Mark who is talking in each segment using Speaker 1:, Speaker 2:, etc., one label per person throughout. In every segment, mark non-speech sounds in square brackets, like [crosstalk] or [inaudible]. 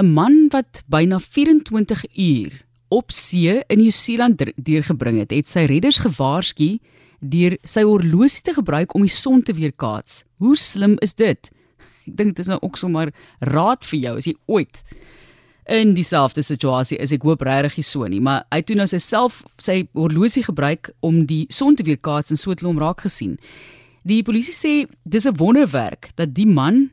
Speaker 1: 'n man wat byna 24 uur op see in Nieu-Seeland deurgebring het, het sy redders gewaarsku deur sy horlosie te gebruik om die son te weerkaats. Hoe slim is dit? [laughs] Ek dink dit is nou ook sommer raad vir jou as jy ooit in dieselfde situasie is. Ek hoop regtig nie so nie, maar hy het toe nou sy self sy horlosie gebruik om die son te weerkaats en so het hulle hom raak gesien. Die polisie sê dis 'n wonderwerk dat die man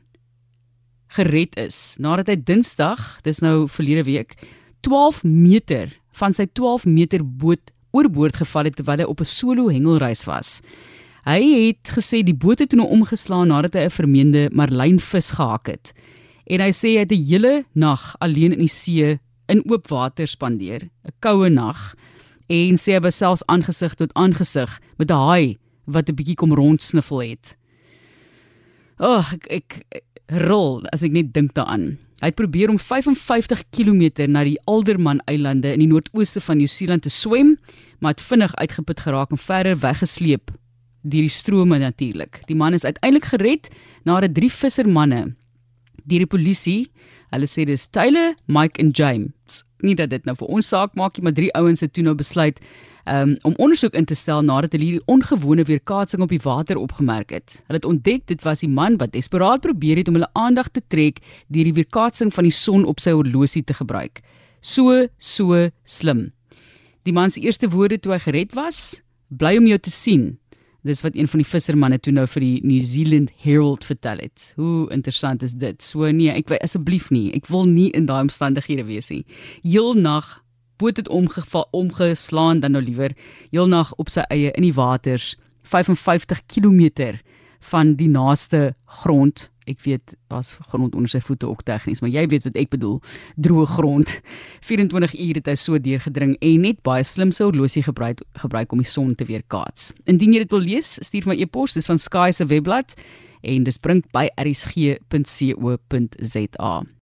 Speaker 1: gered is nadat hy Dinsdag, dis nou verlede week, 12 meter van sy 12 meter boot oorboord geval het terwyl hy op 'n solo hengelreis was. Hy het gesê die boot het toe nou omgeslaan nadat hy 'n vermeende marlynvis gehak het. En hy sê hy het 'n hele nag alleen in die see in oop water spandeer, 'n koue nag, en sê hy was selfs aangesig tot aangesig met 'n haai wat 'n bietjie kom rondsniffel het. Ag, oh, ek, ek, rol as ek net dink daaraan. Hy het probeer om 55 km na die Alderman Eilande in die noordooste van Nieu-Seeland te swem, maar het vinnig uitgeput geraak en verder weggesleep deur die strome natuurlik. Die man is uiteindelik gered nadat drie vissermanne deur die polisie, hulle sê dis Taylor, Mike en James. Nie dat dit nou vir ons saak maak nie, maar drie ouens het toe nou besluit um, om ondersoek in te stel nadat hulle hierdie ongewone weerkaatsing op die water opgemerk het. Hulle het ontdek dit was die man wat desperaat probeer het om hulle aandag te trek deur die weerkaatsing van die son op sy horlosie te gebruik. So so slim. Die man se eerste woorde toe hy gered was: "Bly om jou te sien." Dis wat een van die vissermanne toe nou vir die New Zealand Herald vertel het. Hoe interessant is dit? So nee, ek asseblief nie. Ek wil nie in daai omstandighede wees nie. Heel nag boot het omgeval omgeslaan dan nou liewer heel nag op sy eie in die waters 55 km van die naaste grond. Ek weet was grond onder sy voete ook tegnies maar jy weet wat ek bedoel. Droë grond. 24 ure het hy so deurgedring en net baie slim sou horlosie gebruik gebruik om die son te weerkaats indien jy dit wil lees stuur my e-pos dis van Sky se webblad en dis bring by rsg.co.za